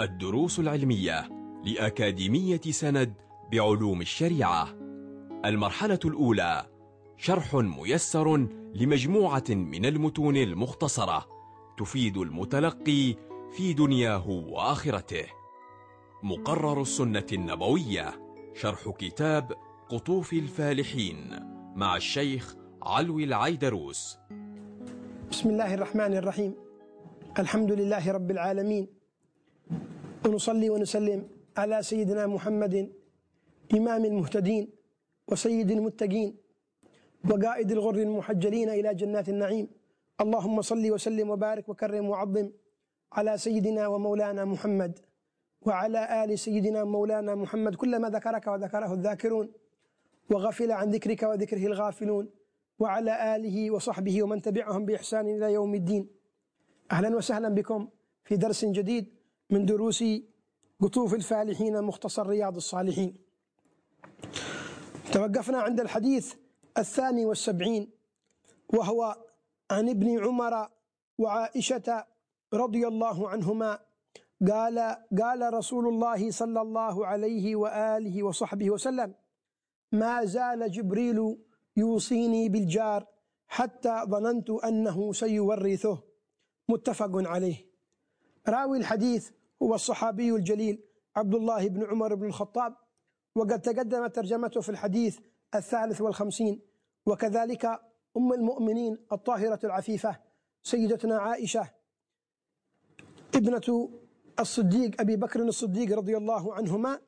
الدروس العلمية لأكاديمية سند بعلوم الشريعة. المرحلة الأولى شرح ميسر لمجموعة من المتون المختصرة تفيد المتلقي في دنياه وآخرته. مقرر السنة النبوية شرح كتاب قطوف الفالحين مع الشيخ علوي العيدروس. بسم الله الرحمن الرحيم. الحمد لله رب العالمين. ونصلي ونسلم على سيدنا محمد إمام المهتدين وسيد المتقين وقائد الغر المحجلين إلى جنات النعيم. اللهم صل وسلم وبارك وكرم وعظم على سيدنا ومولانا محمد وعلى آل سيدنا مولانا محمد. كلما ذكرك وذكره الذاكرون وغفل عن ذكرك وذكره الغافلون وعلى آله وصحبه ومن تبعهم بإحسان إلى يوم الدين. أهلا وسهلا بكم في درس جديد. من دروس قطوف الفالحين مختصر رياض الصالحين. توقفنا عند الحديث الثاني والسبعين وهو عن ابن عمر وعائشة رضي الله عنهما قال قال رسول الله صلى الله عليه وآله وصحبه وسلم ما زال جبريل يوصيني بالجار حتى ظننت أنه سيورثه. متفق عليه. راوي الحديث هو الصحابي الجليل عبد الله بن عمر بن الخطاب. وقد تقدمت ترجمته في الحديث الثالث والخمسين. وكذلك أم المؤمنين الطاهرة العفيفة سيدتنا عائشة ابنة الصديق أبي بكر الصديق رضي الله عنهما.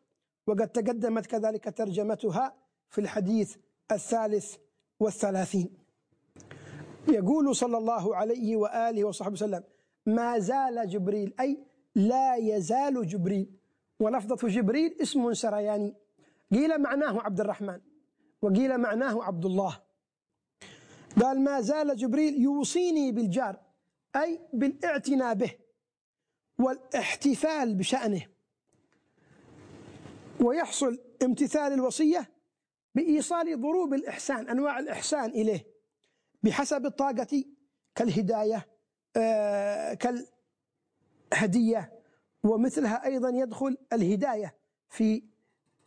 وقد تقدمت كذلك ترجمتها في الحديث الثالث والثلاثين. يقول صلى الله عليه وآله وصحبه وسلم ما زال جبريل أي لا يزال جبريل ولفظة جبريل اسم سرياني. قيل معناه عبد الرحمن وقيل معناه عبد الله قال ما زال جبريل يوصيني بالجار أي بالاعتناء به والاحتفال بشأنه. ويحصل امتثال الوصية بإيصال ضروب الإحسان أنواع الإحسان إليه بحسب الطاقة كالهداية آه كالهدية ومثلها أيضا يدخل الهداية في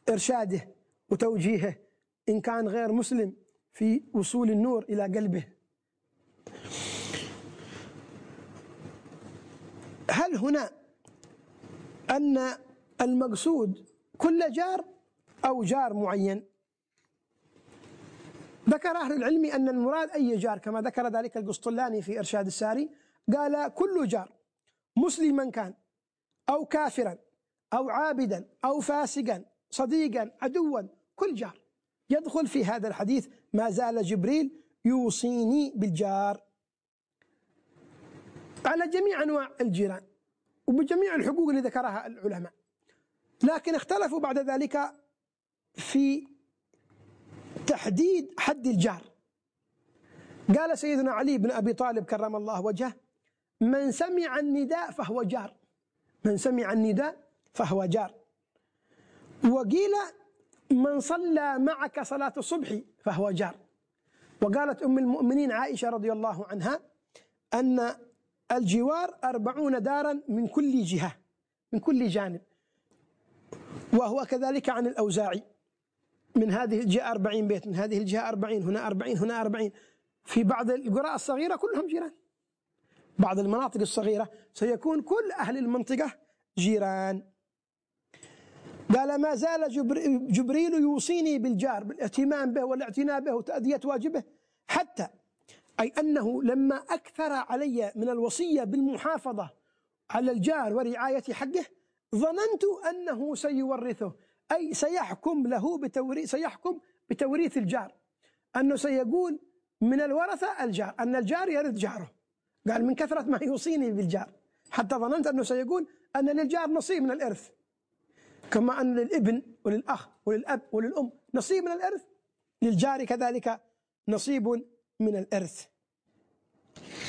إرشاده وتوجيهه إن كان غير مسلم في وصول النور إلى قلبه. هل هنا أن المقصود كل جار أو جار معين؟ ذكر أهل العلم أن المراد أي جار كما ذكر ذلك القسطلاني في إرشاد الساري قال كل جار. مسلما كان أو كافرا أو عابدا أو فاسقا صديقا عدوا كل جار يدخل في هذا الحديث ما زال جبريل يوصيني بالجار. على جميع أنواع الجيران وبجميع الحقوق اللي ذكرها العلماء. لكن اختلفوا بعد ذلك في تحديد حد الجار. قال سيدنا علي بن أبي طالب كرم الله وجهه من سمع النداء فهو جار. من سمع النداء فهو جار. وقيل من صلى معك صلاة الصبح فهو جار. وقالت أم المؤمنين عائشة رضي الله عنها أن الجوار أربعون دارا من كل جهة من كل جانب. وهو كذلك عن الأوزاعي. من هذه الجهة أربعين بيت من هذه الجهة أربعين هنا أربعين هنا أربعين. في بعض القرى الصغيرة كلهم جيران. بعض المناطق الصغيرة سيكون كل أهل المنطقة جيران. قال ما زال جبريل يوصيني بالجار بالاهتمام به والاعتناء به وتأدية واجبه حتى أي أنه لما أكثر علي من الوصية بالمحافظة على الجار ورعاية حقه ظننت أنه سيورثه أي سيحكم له بتوريث سيحكم بتوريث الجار. أنه سيقول من الورثة الجار أن الجار يرث جاره. قال من كثرة ما يوصيني بالجار. حتى ظننت أنه سيقول أن للجار نصيب من الإرث. كما أن للإبن وللأخ وللأب وللأم نصيب من الإرث. للجار كذلك نصيب من الإرث.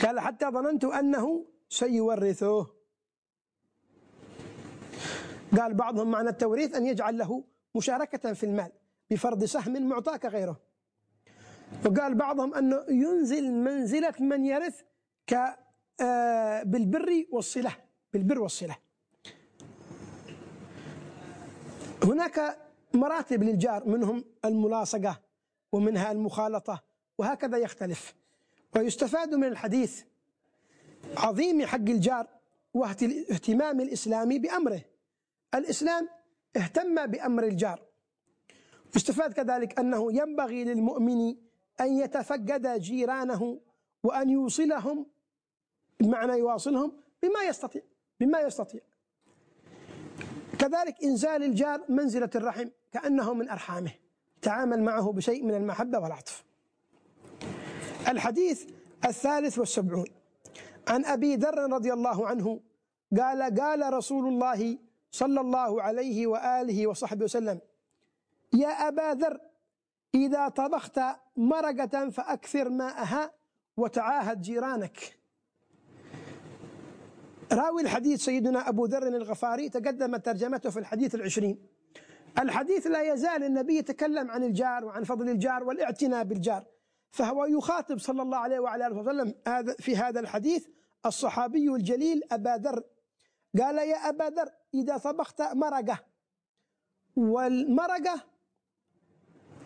قال حتى ظننت أنه سيورثه. قال بعضهم معنى التوريث أن يجعل له مشاركة في المال بفرض سهم معطاك غيره. وقال بعضهم أنه ينزل منزلة من يرث ك بالبر والصلة بالبر والصلة. هناك مراتب للجار منهم الملاصقة ومنها المخالطة وهكذا يختلف. ويستفاد من الحديث عظيم حق الجار واهتمام الإسلام بأمره. الإسلام اهتم بأمر الجار. يستفاد كذلك أنه ينبغي للمؤمن أن يتفقد جيرانه وأن يوصلهم بمعنى يواصلهم بما يستطيع بما يستطيع. كذلك إنزال الجار منزلة الرحم كأنه من أرحامه تعامل معه بشيء من المحبة والعطف. الحديث الثالث والسبعون. عن أبي ذر رضي الله عنه قال قال رسول الله صلى الله عليه وآله وصحبه وسلم يا أبا ذر إذا طبخت مرقة فأكثر ماءها وتعاهد جيرانك. راوي الحديث سيدنا أبو ذر الغفاري تقدمت ترجمته في الحديث العشرين. الحديث لا يزال النبي يتكلم عن الجار وعن فضل الجار والاعتناء بالجار. فهو يخاطب صلى الله عليه وعلى آله وسلم هذا في هذا الحديث الصحابي الجليل أبا ذر. قال يا أبا ذر إذا طبخت مرقة. والمرقة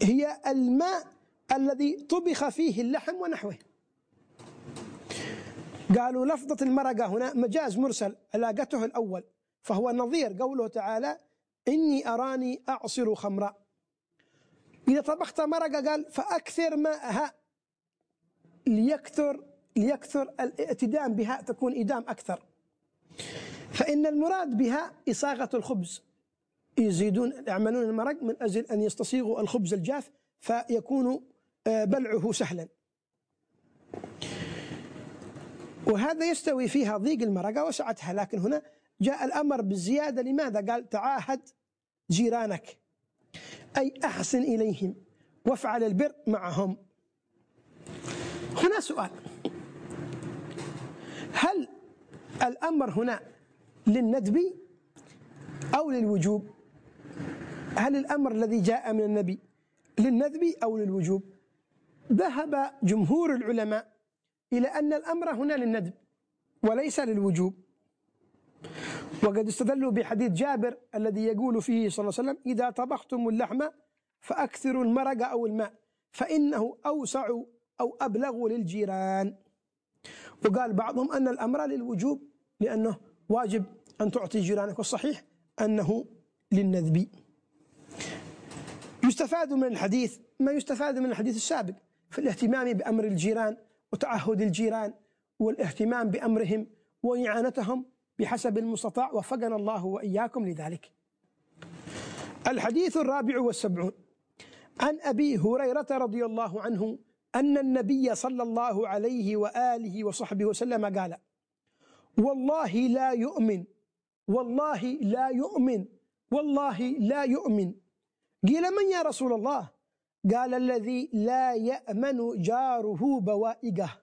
هي الماء الذي طبخ فيه اللحم ونحوه. قالوا لفظة المرقة هنا مجاز مرسل علاقته الأول فهو نظير قوله تعالى إني أراني أعصر خمرا. إذا طبخت مرقة قال فأكثر ماءها ليكثر ليكثر الإعتدام بها تكون إدام أكثر. فإن المراد بها إصاغة الخبز. يزيدون يعملون المرق من أجل أن يستصيغوا الخبز الجاف فيكون آه، بلعه سهلا. وهذا يستوي فيها ضيق المرقة وسعتها. لكن هنا جاء الأمر بالزيادة لماذا؟ قال تعاهد جيرانك. أي أحسن إليهم وافعل البر معهم. هنا سؤال. هل الأمر هنا للندب أو للوجوب؟ هل الأمر الذي جاء من النبي للندب أو للوجوب؟ ذهب جمهور العلماء إلى أن الأمر هنا للندب وليس للوجوب. وقد استدلوا بحديث جابر الذي يقول فيه صلى الله عليه وسلم إذا طبختم اللحم فأكثروا المرق أو الماء فإنه أوسع أو أبلغ للجيران. وقال بعضهم أن الأمر للوجوب لأنه واجب أن تعطي جيرانك والصحيح أنه للنذب يستفاد من الحديث ما يستفاد من الحديث السابق في الاهتمام بأمر الجيران وتعهد الجيران والاهتمام بأمرهم وإعانتهم بحسب المستطاع وفقنا الله وإياكم لذلك. الحديث الرابع والسبعون. عن أبي هريرة رضي الله عنه أن النبي صلى الله عليه وآله وصحبه وسلم قال والله لا يؤمن والله لا يؤمن والله لا يؤمن. قيل من يا رسول الله؟ قال الذي لا يأمن جاره بوائقه.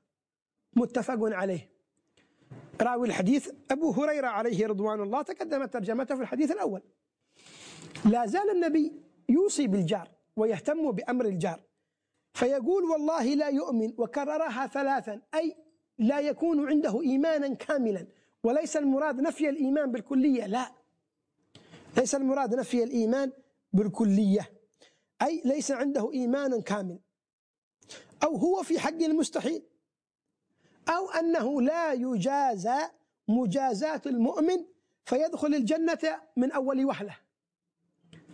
متفق عليه. راوي الحديث أبو هريرة عليه رضوان الله تقدمت ترجمته في الحديث الأول. لا زال النبي يوصي بالجار ويهتم بأمر الجار. فيقول والله لا يؤمن وكررها ثلاثا أي لا يكون عنده إيمانا كاملا. وليس المراد نفي الإيمان بالكلية لا. ليس المراد نفي الإيمان بالكلية. أي ليس عنده إيمان كامل أو هو في حق المستحيل. أو أنه لا يجازى مجازاة المؤمن فيدخل الجنة من أول وهلة.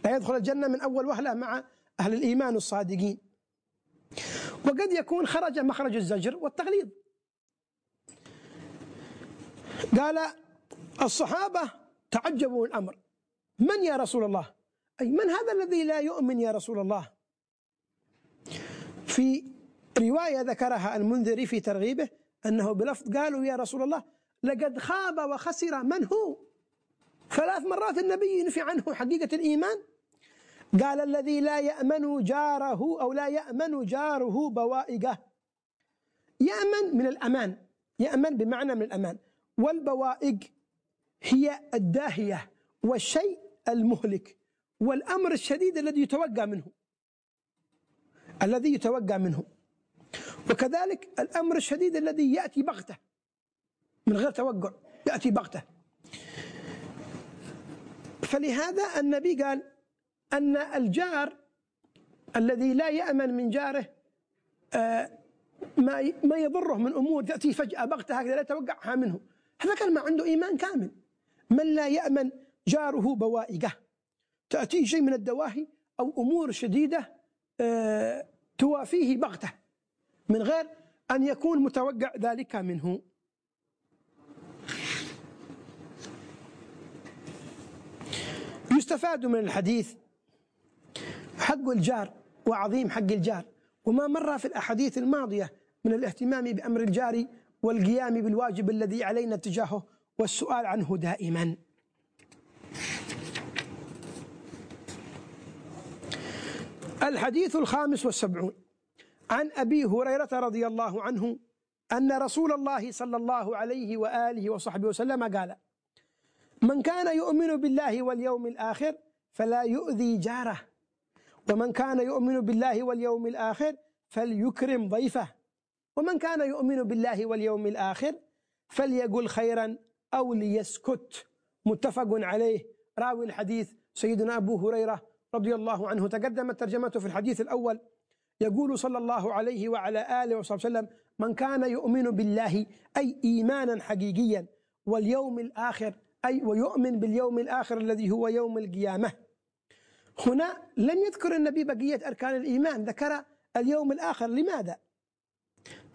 لا يدخل الجنة من أول وهلة مع أهل الإيمان الصادقين. وقد يكون خرج مخرج الزجر والتغليظ. قال الصحابة تعجبوا الأمر. من يا رسول الله؟ أي من هذا الذي لا يؤمن يا رسول الله؟ في رواية ذكرها المنذري في ترغيبه أنه بلفظ قالوا يا رسول الله لقد خاب وخسر من هو؟ ثلاث مرات النبي ينفي عنه حقيقة الإيمان. قال الذي لا يأمن جاره أو لا يأمن جاره بوائقه. يأمن من الأمان يأمن بمعنى من الأمان. والبوائق هي الداهية والشيء المهلك. والأمر الشديد الذي يتوقع منه. الذي يتوقع منه. وكذلك الأمر الشديد الذي يأتي بغتة. من غير توقع يأتي بغتة. فلهذا النبي قال أن الجار الذي لا يأمن من جاره آه، ما ما يضره من أمور تأتي فجأة بغتة هكذا لا يتوقعها منه. هذا كان ما عنده إيمان كامل. من لا يأمن جاره بوائقه. تاتيه شيء من الدواهي أو أمور شديدة آه، توافيه بغتة من غير أن يكون متوقع ذلك منه. يستفاد من الحديث حق الجار وعظيم حق الجار وما مر في الأحاديث الماضية من الاهتمام بأمر الجار والقيام بالواجب الذي علينا تجاهه والسؤال عنه دائما. الحديث الخامس والسبعون. عن أبي هريرة رضي الله عنه أن رسول الله صلى الله عليه وآله وصحبه وسلم قال من كان يؤمن بالله واليوم الآخر فلا يؤذي جاره ومن كان يؤمن بالله واليوم الآخر فليكرم ضيفه ومن كان يؤمن بالله واليوم الآخر فليقل خيرا أو ليسكت. متفق عليه. راوي الحديث سيدنا أبو هريرة رضي الله عنه تقدمت ترجمته في الحديث الأول يقول صلى الله عليه وعلى آله وصحبه وسلم من كان يؤمن بالله أي إيمانا حقيقيا واليوم الآخر أي ويؤمن باليوم الآخر الذي هو يوم القيامة. هنا لم يذكر النبي بقية أركان الإيمان ذكر اليوم الآخر. لماذا؟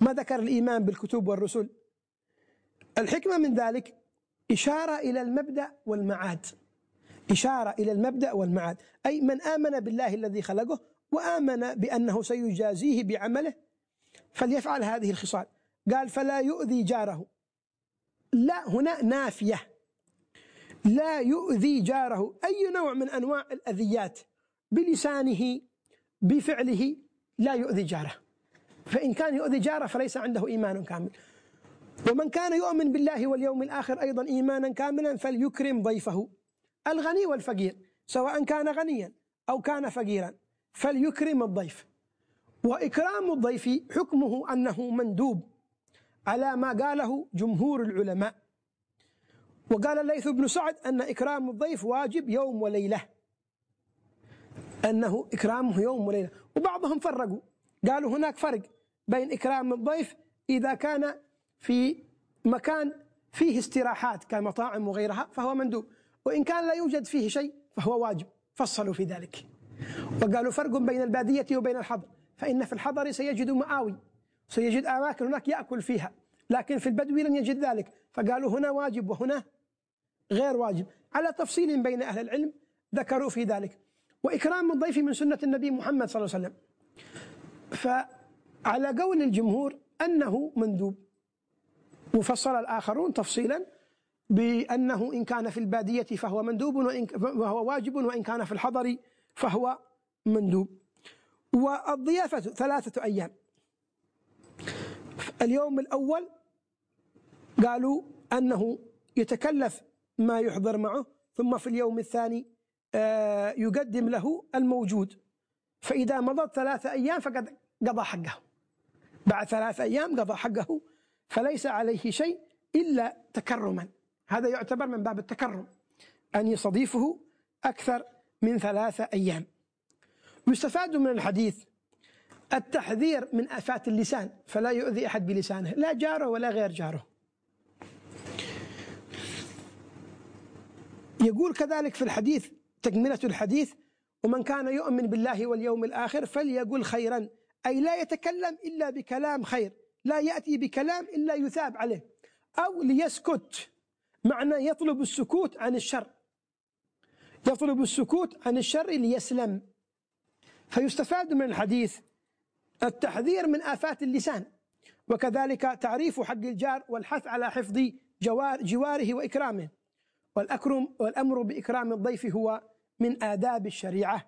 ما ذكر الإيمان بالكتب والرسل. الحكمة من ذلك إشارة إلى المبدأ والمعاد. إشارة إلى المبدأ والمعاد. أي من آمن بالله الذي خلقه وآمن بأنه سيجازيه بعمله فليفعل هذه الخصال. قال فلا يؤذي جاره. لا هنا نافية. لا يؤذي جاره. أي نوع من أنواع الأذيات؟ بلسانه بفعله لا يؤذي جاره. فإن كان يؤذي جاره فليس عنده إيمان كامل. ومن كان يؤمن بالله واليوم الآخر أيضا إيمانا كاملا فليكرم ضيفه. الغني والفقير سواء كان غنيا أو كان فقيرا فليكرم الضيف. وإكرام الضيف حكمه أنه مندوب على ما قاله جمهور العلماء. وقال الليث بن سعد أن إكرام الضيف واجب يوم وليلة. أنه إكرامه يوم وليلة. وبعضهم فرقوا. قالوا هناك فرق بين إكرام الضيف إذا كان في مكان فيه استراحات كمطاعم وغيرها فهو مندوب. وإن كان لا يوجد فيه شيء فهو واجب فصلوا في ذلك. وقالوا فرق بين البادية وبين الحضر فإن في الحضر سيجد مآوي سيجد أماكن هناك يأكل فيها لكن في البدو لن يجد ذلك. فقالوا هنا واجب وهنا غير واجب. على تفصيل بين أهل العلم ذكروا في ذلك. وإكرام الضيف من سنة النبي محمد صلى الله عليه وسلم. فعلى قول الجمهور أنه مندوب. وفصل الآخرون تفصيلا بأنه إن كان في البادية فهو مندوب وإن فهو واجب وإن كان في الحضر فهو مندوب. والضيافة ثلاثة أيام. اليوم الأول قالوا أنه يتكلف ما يحضر معه ثم في اليوم الثاني آه، يقدم له الموجود. فإذا مضت ثلاثة أيام فقد قضى حقه. بعد ثلاثة أيام قضى حقه فليس عليه شيء إلا تكرما. هذا يعتبر من باب التكرم. أن يستضيفه أكثر من ثلاثة أيام. يستفاد من الحديث التحذير من آفات اللسان فلا يؤذي أحد بلسانه لا جاره ولا غير جاره. يقول كذلك في الحديث تكملة الحديث ومن كان يؤمن بالله واليوم الآخر فليقل خيرا. أي لا يتكلم إلا بكلام خير لا يأتي بكلام إلا يثاب عليه أو ليسكت. معنى يطلب السكوت عن الشر. يطلب السكوت عن الشر ليسلم. فيستفاد من الحديث التحذير من آفات اللسان وكذلك تعريف حق الجار والحث على حفظ جوار جواره وإكرامه. والأكرم والأمر بإكرام الضيف هو من آداب الشريعة.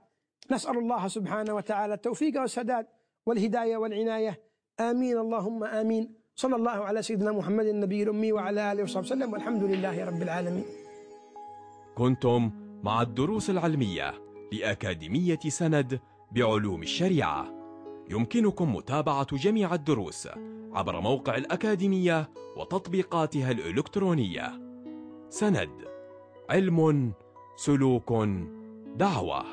نسأل الله سبحانه وتعالى التوفيق والسداد والهداية والعناية. آمين. اللهم آمين. صلى الله على سيدنا محمد النبي الأمي وعلى آله وصحبه وسلم والحمد لله رب العالمين. كنتم مع الدروس العلمية لأكاديمية سند بعلوم الشريعة. يمكنكم متابعة جميع الدروس عبر موقع الأكاديمية وتطبيقاتها الإلكترونية. سند علم سلوك دعوة.